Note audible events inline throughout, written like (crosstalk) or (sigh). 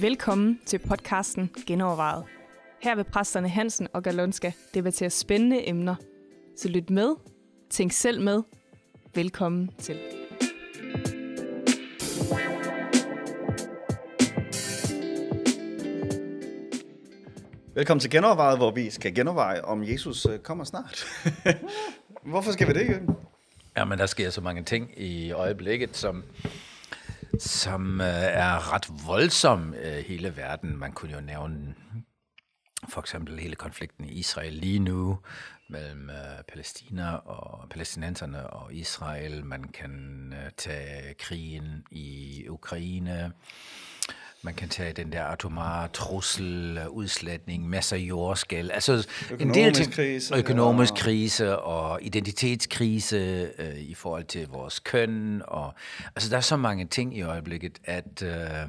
Velkommen til podcasten Genovervejet. Her vil præsterne Hansen og Galonska debattere spændende emner. Så lyt med, tænk selv med. Velkommen til. Velkommen til Genovervejet, hvor vi skal genoverveje, om Jesus øh, kommer snart. (laughs) Hvorfor skal vi det, Jørgen? Ja, men der sker så mange ting i øjeblikket, som, som øh, er ret voldsom øh, hele verden. Man kunne jo nævne for eksempel hele konflikten i Israel lige nu mellem øh, Palæstina og palæstinenserne og Israel. Man kan øh, tage krigen i Ukraine. Man kan tage den der atomare trussel, udslætning, masser af jordskæld. Altså en del Økonomisk ting, krise, økonomisk og- krise og identitetskrise øh, i forhold til vores køn. Og, altså der er så mange ting i øjeblikket, at øh, der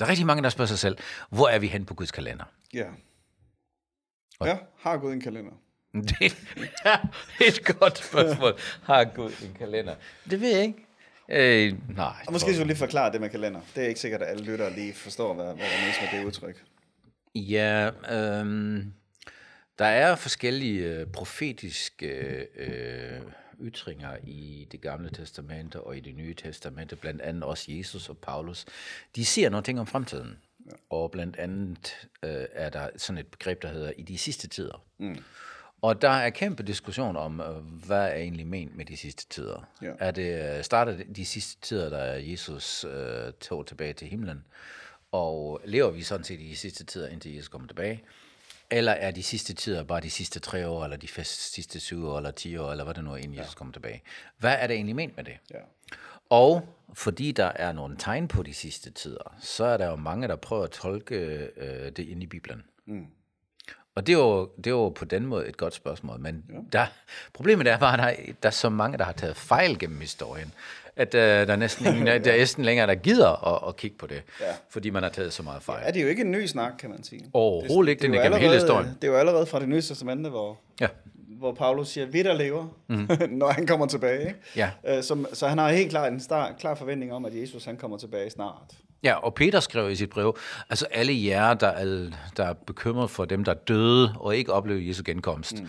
er rigtig mange, der spørger sig selv, hvor er vi hen på Guds kalender? Ja. Ja, har Gud en kalender? (laughs) Det er et godt spørgsmål. Har Gud en kalender? Det ved jeg ikke. Øh, nej. Og måske skal vi lige forklare det med kalender. Det er ikke sikkert, at alle lyttere lige forstår, hvad, hvad der menes med det udtryk. Ja, øhm, der er forskellige øh, profetiske øh, ytringer i det gamle testamente og i det nye testamente, blandt andet også Jesus og Paulus. De siger noget ting om fremtiden. Ja. Og blandt andet øh, er der sådan et begreb, der hedder i de sidste tider. Mm. Og der er kæmpe diskussion om, øh, hvad er egentlig ment med de sidste tider. Ja. Er det øh, startet de sidste tider, da Jesus øh, tog tilbage til himlen? Og lever vi sådan set i de sidste tider, indtil Jesus kommer tilbage? Eller er de sidste tider bare de sidste tre år, eller de sidste syv år, eller ti år, eller hvad det nu er, inden Jesus kommer tilbage? Hvad er det egentlig ment med det? Ja. Og fordi der er nogle tegn på de sidste tider, så er der jo mange, der prøver at tolke øh, det ind i Bibelen. Mm. Og det er, jo, det er jo på den måde et godt spørgsmål, men ja. der, problemet er bare, at der, der er så mange, der har taget fejl gennem historien, at øh, der er næsten ingen, der er næsten længere, der gider at, at kigge på det, Ja. fordi man har taget så meget fejl. Ja, det er jo ikke en ny snak, kan man sige. Overhovedet ikke, den er gennem hele historien. Det er jo allerede fra det nye testamente, hvor, Ja. hvor Paulus siger, vi der lever, mm. (laughs) når han kommer tilbage. Ikke? Ja. Øh, Så, så han har helt klart en star, klar forventning om, at Jesus han kommer tilbage snart. Ja, og Peter skrev i sit brev, altså alle jer, der er, der er bekymret for dem, der er døde og ikke oplevede Jesu genkomst, mm.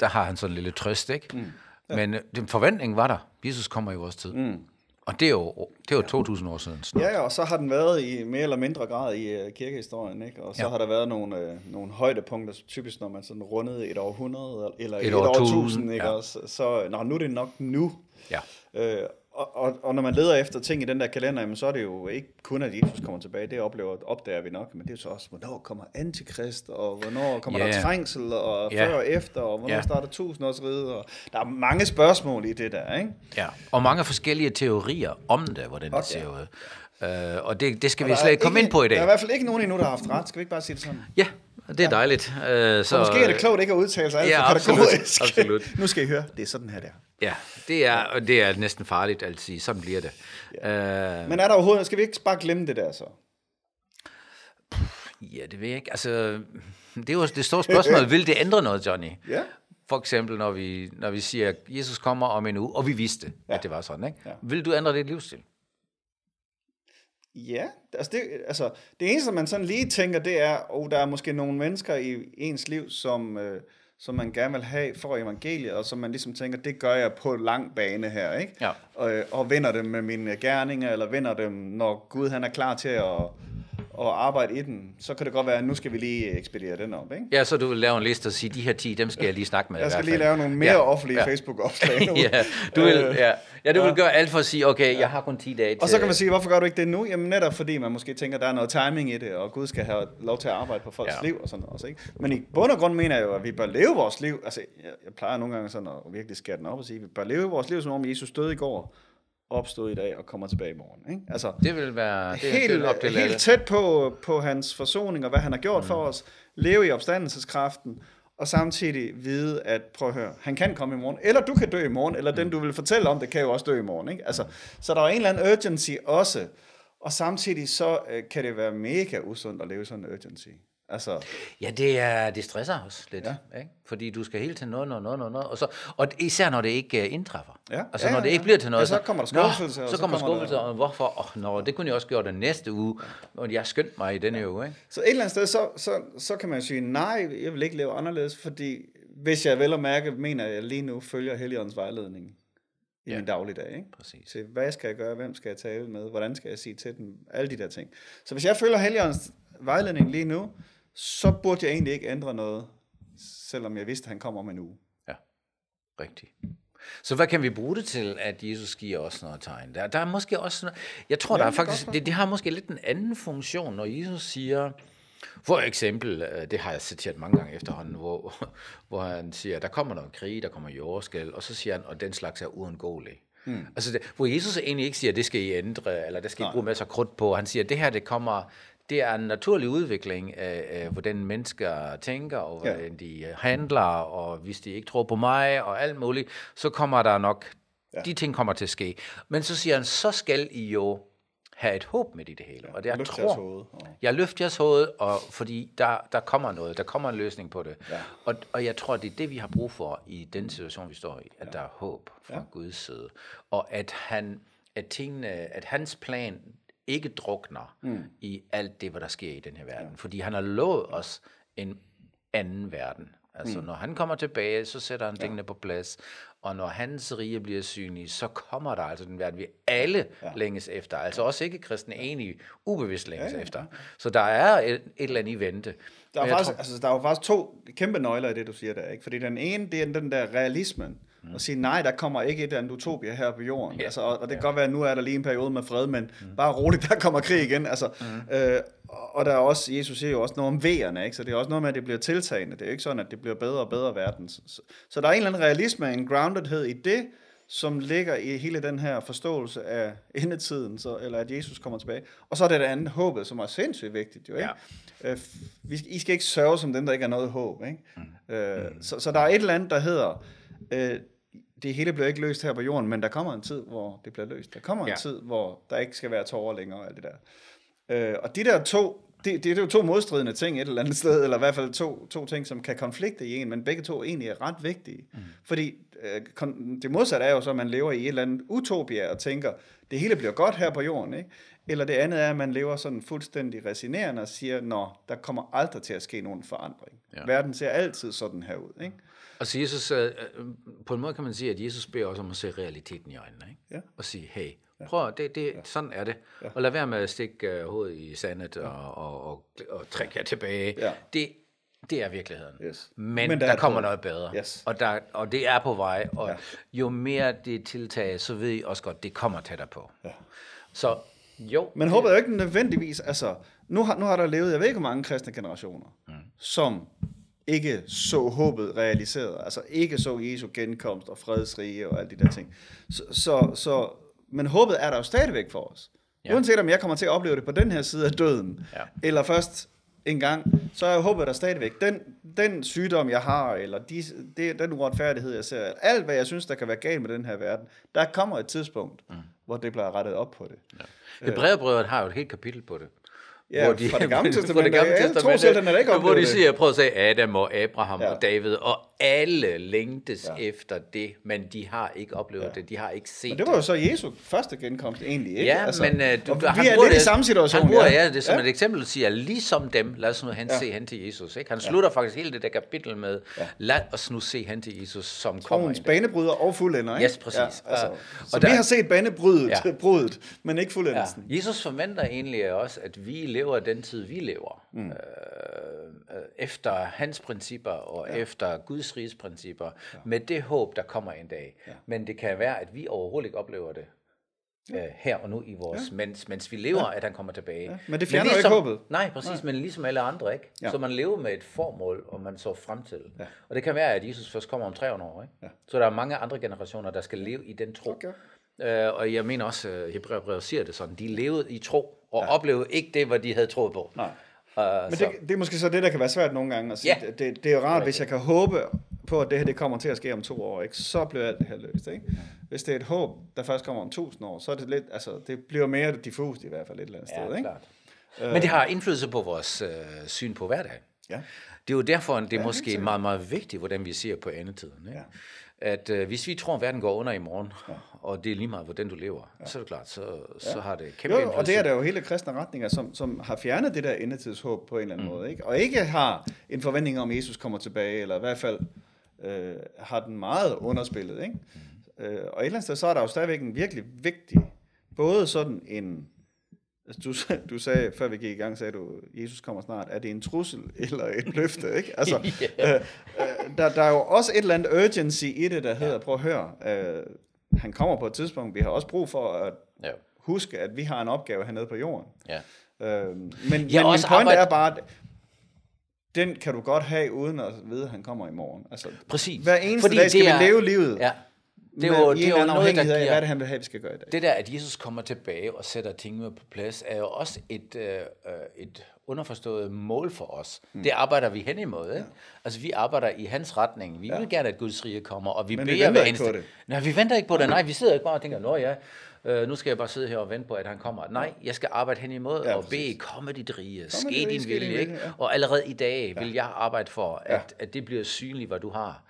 der har han sådan en lille trøst, ikke? Mm. Ja. Men øh, den forventning var der. Jesus kommer i vores tid. Mm. Og det er jo, det er jo 2000 år siden. snart. Ja, og så har den været i mere eller mindre grad i uh, kirkehistorien, ikke? Og så ja. Har der været nogle, uh, nogle højdepunkter, typisk når man sådan rundede et århundrede, eller et, Et et årtusind, årtusind, ikke ja. også? Så, nå, nu er det nok nu. Ja. Øh, og, og, og når man leder efter ting i den der kalender, jamen, så er det jo ikke kun, at Jesus kommer tilbage. Det oplever, opdager vi nok. Men det er jo så også, hvornår kommer antikrist, og hvornår kommer Ja. der trængsel, og Ja. før og efter, og hvornår Ja. starter tusindårsriget. Og der er mange spørgsmål i det der, ikke? ja. Og mange forskellige teorier om det, hvordan det ser ud. Uh, og det, det skal Og vi slet ikke komme ind på i Der er i dag. hvert fald ikke nogen endnu, der har haft ret. Skal vi ikke bare sige det sådan? Ja, det er dejligt. Uh, så, Så måske er det klogt ikke at udtale sig alt Ja, for absolut, kategorisk. absolut. (laughs) nu skal I høre, det er sådan her der. Ja, det er, og det er næsten farligt at sige. Sådan bliver det. Ja. Uh, Men er der overhovedet, skal vi ikke bare glemme det der så? Ja, det ved jeg ikke. Altså, det er jo det store spørgsmål. (laughs) Vil det ændre noget, Johnny? Ja. For eksempel, når vi, når vi siger, at Jesus kommer om en uge, og vi vidste, ja. Ja. at det var sådan, ikke? Ja. Vil du ændre dit livsstil? Ja, altså det, altså det eneste, man sådan lige tænker, det er, at oh, der er måske nogle mennesker i ens liv, som, øh, som man gerne vil have for evangeliet, og som man ligesom tænker, det gør jeg på lang bane her, ikke? Ja. Og, øh, og vinder dem med mine gerninger, eller vinder dem, når Gud han er klar til at, at arbejde i den, så kan det godt være, at nu skal vi lige ekspedere den op, ikke? Ja, så du vil lave en liste og sige, de her 10, dem skal jeg lige snakke med. Jeg skal lige lave nogle mere ja. offentlige ja. Facebook-opslag (laughs) nu. ja, du vil, Øh, ja. ja, du vil ja. gøre alt for at sige, okay, jeg har kun 10 dage til... Og så kan man sige, hvorfor gør du ikke det nu? Jamen netop fordi man måske tænker, der er noget timing i det, og Gud skal have lov til at arbejde på folks Ja. ja. liv og sådan noget også, ikke? Men i bund og grund mener jeg jo, at vi bør leve vores liv. Altså, jeg, jeg plejer nogle gange sådan at virkelig skære den op og sige, at vi bør leve vores liv, som om Jesus døde i går, opstod i dag og kommer tilbage i morgen, ikke? Altså, Det vil være... Det, helt, det er til helt tæt på, på hans forsoning og hvad han har gjort mm. for os, leve i opstandelseskraften, og samtidig vide, at prøv at høre, han kan komme i morgen, eller du kan dø i morgen, eller Mm. den, du vil fortælle om det, kan jo også dø i morgen. Ikke? Altså, så der er en eller anden urgency også, og samtidig så øh, kan det være mega usundt at leve sådan en urgency. Altså, Ja, det, er, det stresser os lidt, Ja. ja. ikke? fordi du skal hele tiden noget, noget, noget, noget. Og, så, og især når det ikke uh, indtræffer. Ja. Altså Ja, når ja, det ja. ikke bliver til noget. Ja, så kommer der skuffelse, så, så kommer skuffelse, og hvorfor? Oh, nå, det kunne jeg også gøre den næste uge, og jeg skyndte mig i denne uge. Ikke? Så et eller andet sted, så, så, så kan man sige, nej, jeg vil ikke leve anderledes, fordi hvis jeg vel og mærke, mener jeg lige nu følger Helligåndens vejledning i Ja. min dagligdag. Ikke? Præcis. Til hvad skal jeg gøre, hvem skal jeg tale med, hvordan skal jeg sige til dem, alle de der ting. Så hvis jeg følger Helligåndens vejledning lige nu, så burde jeg egentlig ikke ændre noget, selvom jeg vidste, at han kommer om en uge. Ja, rigtigt. Så hvad kan vi bruge det til, at Jesus giver os noget tegn? Der, der er måske også noget, jeg tror, Ja, der er faktisk, det, det har måske lidt en anden funktion, når Jesus siger, for eksempel, øh, det har jeg citeret mange gange efterhånden, hvor, (laughs) hvor han siger, der kommer noget krig, der kommer jordskæld, og så siger han, og den slags er uundgåelig. Mm. Altså det, hvor Jesus egentlig ikke siger, det skal I ændre, eller det skal I Nej. bruge masser af krudt på. Han siger, det her, det kommer, det er en naturlig udvikling af, af hvordan mennesker tænker, og Ja. hvordan de øh, handler, og hvis de ikke tror på mig, og alt muligt, så kommer der nok, Ja. ja. de ting kommer til at ske. Men så siger han, så skal I jo have et håb med i det hele. og det jeg Løft tror, jeres hoved, og- jeg løfter jeres hoved, og fordi der, der kommer noget, der kommer en løsning på det. Ja. Og, og jeg tror, det er det, vi har brug for i den situation, vi står i, at ja. der er håb fra Ja. ja. Guds side. Og at, han, at, tingene, at hans plan ikke drukner mm. i alt det, hvad der sker i den her verden. Ja. Fordi han har lovet os en anden verden. Altså, mm. når han kommer tilbage, så sætter han tingene på plads. Og når hans rige bliver synlige, så kommer der altså den verden, vi alle ja. længes efter. Altså også ikke kristne egentlig ubevidst længes ja, ja, ja. efter. Så der er et, et eller andet i vente. Der er, faktisk, tror- altså, der er jo faktisk to kæmpe nøgler i det, du siger der. Ikke? Fordi den ene, det er den der realismen. Mm. At sige, nej, der kommer ikke et eller andet utopia her på jorden. Ja. Altså, og, og det kan godt være, at nu er der lige en periode med fred, men mm. bare roligt, der kommer krig igen. Altså, mm. øh, og og der er også, Jesus siger jo også noget om vejerne, ikke? så det er også noget med, at det bliver tiltagende. Det er jo ikke sådan, at det bliver bedre og bedre verden. Så, så, der er en eller anden realisme, en groundedhed i det, som ligger i hele den her forståelse af endetiden, så, eller at Jesus kommer tilbage. Og så er det det andet, håbet, som er sindssygt vigtigt. Jo, ikke? Øh, f- vi, I skal ikke sørge som dem, der ikke har noget håb. Ikke? Mm. Øh, så, så der er et eller andet, der hedder, øh, det hele bliver ikke løst her på jorden, men der kommer en tid, hvor det bliver løst. Der kommer en Ja. tid, hvor der ikke skal være tårer længere og alt det der. Øh, og de der to, det, det, er jo to modstridende ting et eller andet sted, eller i hvert fald to, to ting, som kan konflikte i en, men begge to egentlig er ret vigtige. Mm. Fordi øh, det modsatte er jo så, at man lever i et eller andet utopia og tænker, det hele bliver godt her på jorden, ikke? Eller det andet er, at man lever sådan fuldstændig resinerende og siger, nå, der kommer aldrig til at ske nogen forandring. Ja. Verden ser altid sådan her ud, ikke? Og så Jesus, øh, øh, på en måde kan man sige, at Jesus beder os om at se realiteten i øjnene. Ikke? Ja. Og sige, hey, prøv, det, det, ja. sådan er det. Ja. Og lad være med at stikke øh, hovedet i sandet og, og, og, og trække jer tilbage. Ja. Det, det er virkeligheden. Yes. Men, Men der der, er kommer noget bedre. Yes. Og, der, og det er på vej. Og Ja. jo mere det tiltager, så ved I også godt, det kommer tættere på. Ja. Så jo. Men håbet er jo ikke nødvendigvis, altså, nu har, nu har der levet, jeg ved ikke hvor mange kristne generationer, mm. som ikke så håbet realiseret, altså ikke så Jesu genkomst og fredsrige og alle de der ting. Så, så, så men håbet er der jo stadigvæk for os. Ja. Uanset om jeg kommer til at opleve det på den her side af døden, Ja. eller først en gang, så er håbet der stadigvæk. Den, den sygdom, jeg har, eller de, det, den uretfærdighed, jeg ser, alt hvad jeg synes, der kan være galt med den her verden, der kommer et tidspunkt, mm. hvor det bliver rettet op på det. Ja. Hebræerbrevet har jo et helt kapitel på det. Ja, fra det (laughs) gamle fra testamente. Alle troshelterne er ikke hvor de det. siger, prøv at se Adam og Abraham Ja. ja. og David, og alle længtes Ja. ja. efter det, men de har ikke oplevet Ja. ja. det, de har ikke set Men det var jo så Jesu første genkomst egentlig, ikke? Ja, altså, men uh, du, og du, vi er lidt i samme situation. Han bruger ja. ja, det som ja. et eksempel, siger, ligesom dem, lad os nu hen, Ja. ja. se hen til Jesus. Ikke? Han slutter faktisk hele det der kapitel med, Ja. ja. lad os nu se hen til Jesus, som kommer Troens en dag. banebryder og fuldender, ikke? Yes, præcis. Ja, altså, Og- så og vi der- har set banebrydet, ja. (laughs) Ja. brudet, men ikke fuldendelsen. Ja. Jesus forventer egentlig også, at vi lever den tid, vi lever. Mm. Øh, øh, efter hans principper og ja. efter Guds riges principper, ja. med det håb, der kommer en dag. Ja. Men det kan være, at vi overhovedet ikke oplever det. Øh, her og nu i vores, ja. mens, mens vi lever, ja. at han kommer tilbage. Ja. men det fjerner jo ikke håbet. Nej, præcis, Nej. men ligesom alle andre, ikke? Ja. Ja. Så man lever med et formål, og man så frem til. Ja. Og det kan være, at Jesus først kommer om 300 år, ikke? Ja. Så der er mange andre generationer, der skal leve i den tro. Okay. Øh, og jeg mener også, at Hebræerbrevet siger det sådan, de levede i tro, og ja. oplevede ikke det, hvad de havde troet på. Nej. Uh, Men det, det er måske så det, der kan være svært nogle gange. Sige, Ja. det, det er jo rart, hvis jeg kan håbe på, at det her det kommer til at ske om to år, ikke? så bliver alt det her løst. Ikke? Hvis det er et håb, der først kommer om tusind år, så er det lidt, altså, det bliver mere diffust i hvert fald et eller andet ja, sted. Ikke? klart. Men det har indflydelse på vores øh, syn på hverdagen. Ja. Det er jo derfor, det er Ja, måske meget, meget vigtigt, hvordan vi ser på andetiden. Ikke? At øh, hvis vi tror, at verden går under i morgen, og det er lige meget, hvordan du lever, så er det klart, så, så har det kæmpe Jo, og det er der jo hele kristne retninger, som, som har fjernet det der endetidshåb på en eller anden mm. måde, ikke? og ikke har en forventning om, at Jesus kommer tilbage, eller i hvert fald øh, har den meget underspillet. Ikke? Mm. Øh, og et eller andet sted, så er der jo stadigvæk en virkelig vigtig, både sådan en, altså du, du sagde, før vi gik i gang, sagde du, Jesus kommer snart, er det en trussel eller et (laughs) løfte? Ikke? Altså, øh, øh, der, der er jo også et eller andet urgency i det, der hedder, prøv at høre, øh, han kommer på et tidspunkt, vi har også brug for at Ja. huske, at vi har en opgave hernede på jorden. Ja. Øh, men men Ja, min også pointe arbejde- er bare, at den kan du godt have, uden at vide, at han kommer i morgen. Altså, Præcis. hver eneste Fordi dag skal det vi er- leve livet. Ja. Det er jo, det er jo noget, der af, hvad giver... det, han vil have, vi skal gøre i dag. Det der, at Jesus kommer tilbage og sætter tingene på plads, er jo også et, øh, øh, et underforstået mål for os. Mm. Det arbejder vi hen imod. Ikke? Ja. Altså, vi arbejder i hans retning. Vi ja. vil gerne, at Guds rige kommer, og vi Men vi beder venter hver ikke på eneste... det. Nej, vi venter ikke på det. Nej, vi sidder ikke bare og tænker, nå ja, øh, nu skal jeg bare sidde her og vente på, at han kommer. Nej, jeg skal arbejde hen imod Ja, ja, og bede, kom med dit rige, ske din vilje. Ikke? ja. Og allerede i dag vil jeg arbejde for, at, Ja. at det bliver synligt, hvad du har.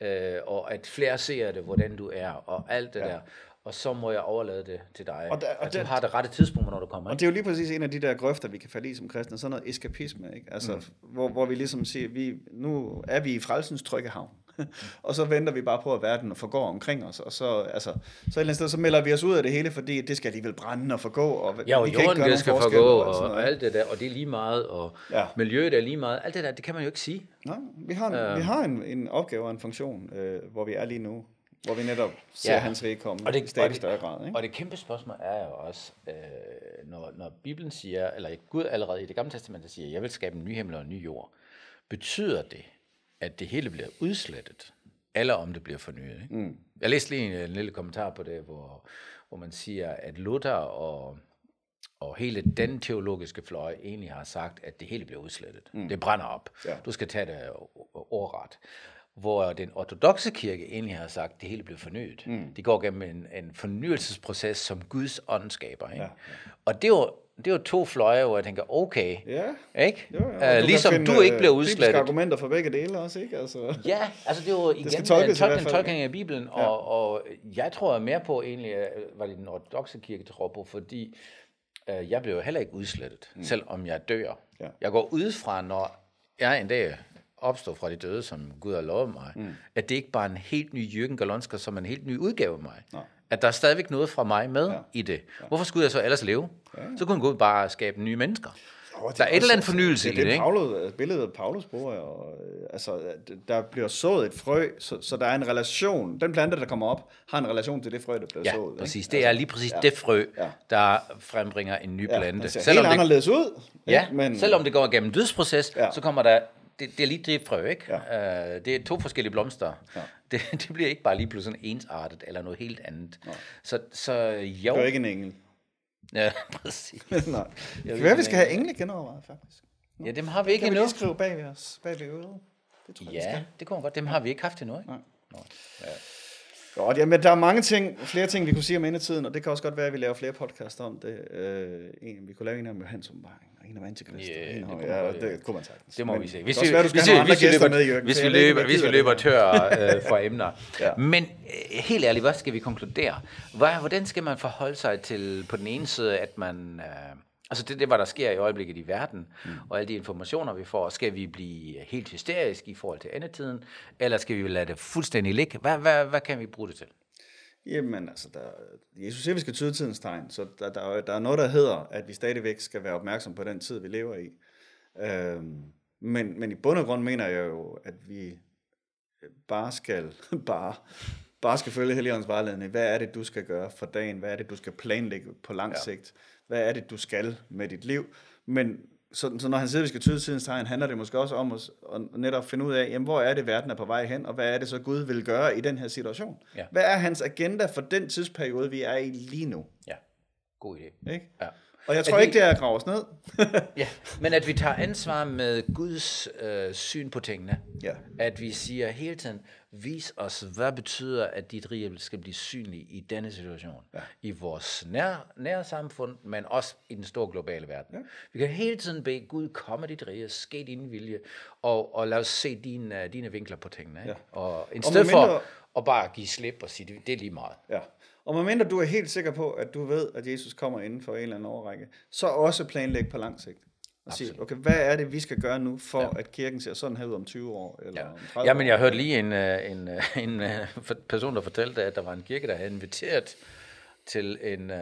Ja. Øh, og at flere ser det, hvordan du er, og alt det ja. der. Og så må jeg overlade det til dig. Og der- og at du det- har det rette tidspunkt, når du kommer. Og Ikke? det er jo lige præcis en af de der grøfter, vi kan falde i som kristne, sådan noget eskapisme, ikke? Altså, mm. hvor, hvor vi ligesom siger, vi, nu er vi i frelsens trygge havn, (laughs) og så venter vi bare på, at verden forgår omkring os, og så, altså, så et sted, så melder vi os ud af det hele, fordi det skal alligevel brænde og forgå, og Ja, og vi kan ikke jorden det skal forgå, og, og noget. alt det der, og det er lige meget, og Ja. miljøet er lige meget. Alt det der, det kan man jo ikke sige. Nej, vi har, en, Øhm. vi har en, en opgave og en funktion, øh, hvor vi er lige nu, hvor vi netop ser Ja. hans rige komme Og det- i stadig og det- større grad. Ikke? Og det kæmpe spørgsmål er jo også, øh, når, når Bibelen siger, eller Gud allerede i det gamle testament siger, jeg vil skabe en ny himmel og en ny jord, betyder det, at det hele bliver udslettet, eller om det bliver fornyet? Ikke? Mm. Jeg læste lige en, en lille kommentar på det, hvor, hvor man siger, at Luther og, og hele den teologiske fløj egentlig har sagt, at det hele bliver udslettet. Mm. Det brænder op. Ja. Du skal tage det ordret. Hvor den ortodoxe kirke egentlig har sagt, at det hele bliver fornyet. Mm. De går gennem en, en fornyelsesproces, som Guds ånd skaber. Ikke? Ja, Og det jo, det er jo to fløje, hvor jeg tænker, okay, Ja, ikke? jo, jo. og Uh, kan ligesom finde, du ikke øh, bliver bibelske udslettet. argumenter for begge dele også, ikke? Altså, Ja, altså det er jo igen en tolkes hvert tolkning, tolkning af Bibelen, ja. og, og jeg tror mere på egentlig, øh, hvad det den ortodoxe kirke tror på, fordi øh, jeg blev jo heller ikke udslettet, mm. selvom jeg dør. Ja. Jeg går ud fra, når jeg en dag opstår fra de døde, som Gud har lovet mig, mm. at det ikke bare er en helt ny Jürgen Galonsker, som er en helt ny udgave af mig. Nej. At der er stadigvæk noget fra mig med Ja. ja. i det. Hvorfor skulle jeg så ellers leve? Ja. Så kunne Gud bare skabe nye mennesker. Det Der er et eller andet fornyelse det, i er det, ikke? Paulus, billedet af Paulus bruger, og, øh, altså, der bliver sået et frø, så, så der er en relation. Den plante, der kommer op, har en relation til det frø, der bliver Ja, sået. præcis. Ikke? Det er lige præcis det frø, Ja. der frembringer en ny ja, plante. det ser Selvom helt det, anderledes ud. ja, ikke? men, selvom det går igennem en dødsproces, Ja. ja. så kommer der, det, det er lige det frø, ikke? Ja. Uh, det er to forskellige blomster. Ja. (laughs) Det, det bliver ikke bare lige pludselig ensartet, eller noget helt andet. Så, så jo. Det er ikke en engel. Ja, (laughs) præcis. (laughs) Nej. Det kan være, vi skal have engle genovervejet, faktisk. Ja, dem har vi ikke Kan vi endnu. lige skrive bag ved os, bag ved øret? Det tror jeg, Ja, det kunne godt. Dem har vi ikke haft endnu, ikke? Godt, jamen, der er mange ting, flere ting, vi kunne sige om endetiden, og det kan også godt være, at vi laver flere podcasts om det. Øh, en, vi kunne lave en om Johannes åbenbaring, og en om Antikrist. Og en det om, ja, ja. det kunne man sagtens. Det må Men vi se. det Hvis vi, være, hvis, vi, hvis, vi løber, med, Jørgen, hvis, vi løber, hvis vi løber det tør øh, (laughs) for emner. Ja. Men øh, helt ærligt, hvad skal vi konkludere? Hvordan skal man forholde sig til på den ene side, at man... Øh, altså det det, hvad der sker i øjeblikket i verden, mm. og alle de informationer, vi får. Skal vi blive helt hysteriske i forhold til endetiden, eller skal vi lade det fuldstændig ligge? Hvad, hvad, hvad kan vi bruge det til? Jamen, altså, der, Jesus siger, vi skal tyde tidens tegn, så der, der, er- der er noget, der hedder, at vi stadigvæk skal være opmærksom på den tid, vi lever i. Øhm, men, men i bund og grund mener jeg jo, at vi bare skal, (laughs) bare, bare skal følge Helligåndens vejledning. Hvad er det, du skal gøre for dagen? Hvad er det, du skal planlægge på lang ja. sigt? Hvad er det, du skal med dit liv? Men så, så når han siger, at vi skal tyde tidens tegn, handler det måske også om at, at netop finde ud af, jamen, hvor er det, verden er på vej hen, og hvad er det så, Gud vil gøre i den her situation? Ja. Hvad er hans agenda for den tidsperiode, vi er i lige nu? Ja, god idé. Ikke? Ja. Og jeg At tror vi- ikke, det er at grave os ned. (laughs) Ja, men at vi tager ansvar med Guds øh, syn på tingene. Ja. At vi siger hele tiden, vis os, hvad betyder, at dit rige skal blive synlig i denne situation. Ja. I vores nær, nære samfund, men også i den store globale verden. Ja. Vi kan hele tiden bede Gud, komme dit rige, ske din vilje, og, og lad os se dine, dine vinkler på tingene. Ikke? Ja. Og i stedet for at bare give slip og sige, det, det er lige meget. Ja. Og medmindre du er helt sikker på, at du ved, at Jesus kommer inden for en eller anden overrække, så også planlæg på lang sigt. Og sige, okay, hvad er det, vi skal gøre nu, for ja. at kirken ser sådan her ud om 20 år? Eller Ja. om 30 ja, men jeg hørte lige en, øh, en, øh, en øh, for- person, der fortalte, at der var en kirke, der havde inviteret til en uh,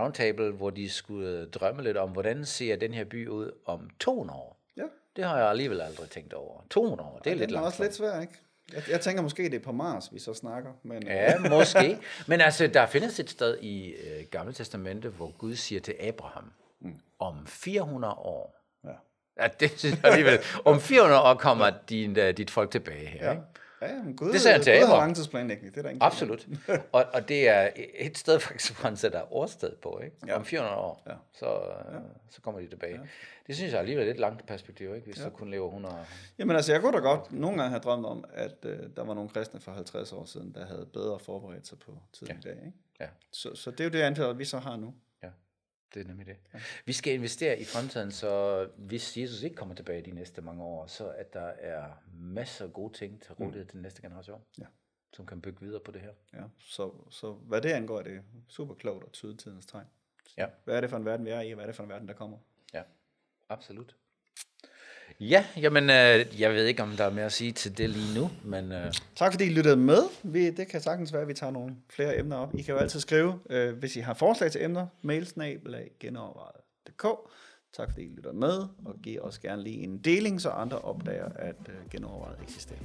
roundtable, hvor de skulle drømme lidt om, hvordan ser den her by ud om 200 år. Ja, Det har jeg alligevel aldrig tænkt over. 200 år, det er lidt det er langt. også lidt svært, ikke? Jeg, jeg tænker måske, det er på Mars, vi så snakker. Men, Ja, (laughs) måske. Men altså, der findes et sted i øh, Gamle Testamente, hvor Gud siger til Abraham, mm. om 400 år, Ja. ja, det synes jeg alligevel, om 400 år kommer din, uh, dit folk tilbage her, Ja. ikke? Ja, men Gud, Det sagde han til Gud har langtidsplanlægning, det er der ingen Absolut. og, og det er et sted faktisk, hvor han sætter årsted på, ikke? Ja. Om 400 år, Ja. så, ja. så kommer de tilbage. Ja. Det synes jeg alligevel er lidt langt perspektiv, ikke? Hvis ja. du kun lever 100 år. Jamen altså, jeg kunne da godt nogle gange have drømt om, at øh, der var nogle kristne for 50 år siden, der havde bedre forberedt sig på tiden ja. i dag. Ikke? Ja. Så, så det er jo det antal, vi så har nu. Det er nemlig det. Ja. Vi skal investere i fremtiden, så hvis Jesus ikke kommer tilbage de næste mange år, så at der er masser af gode ting til rådighed mm. til den næste generation, Ja. som kan bygge videre på det her. Ja, så, så hvad det angår, er det super klogt at tyde tidens tegn. Ja. Hvad er det for en verden, vi er i, og hvad er det for en verden, der kommer? Ja, absolut. Ja, jamen, øh, jeg ved ikke, om der er mere at sige til det lige nu, men øh, Tak fordi I lyttede med. Vi, det kan sagtens være, at vi tager nogle flere emner op. I kan jo altid skrive, øh, hvis I har forslag til emner, mailsnabelag genovervejet.dk. Tak fordi I lytter med, og giv os gerne lige en deling, så andre opdager, at øh, genovervejet eksisterer.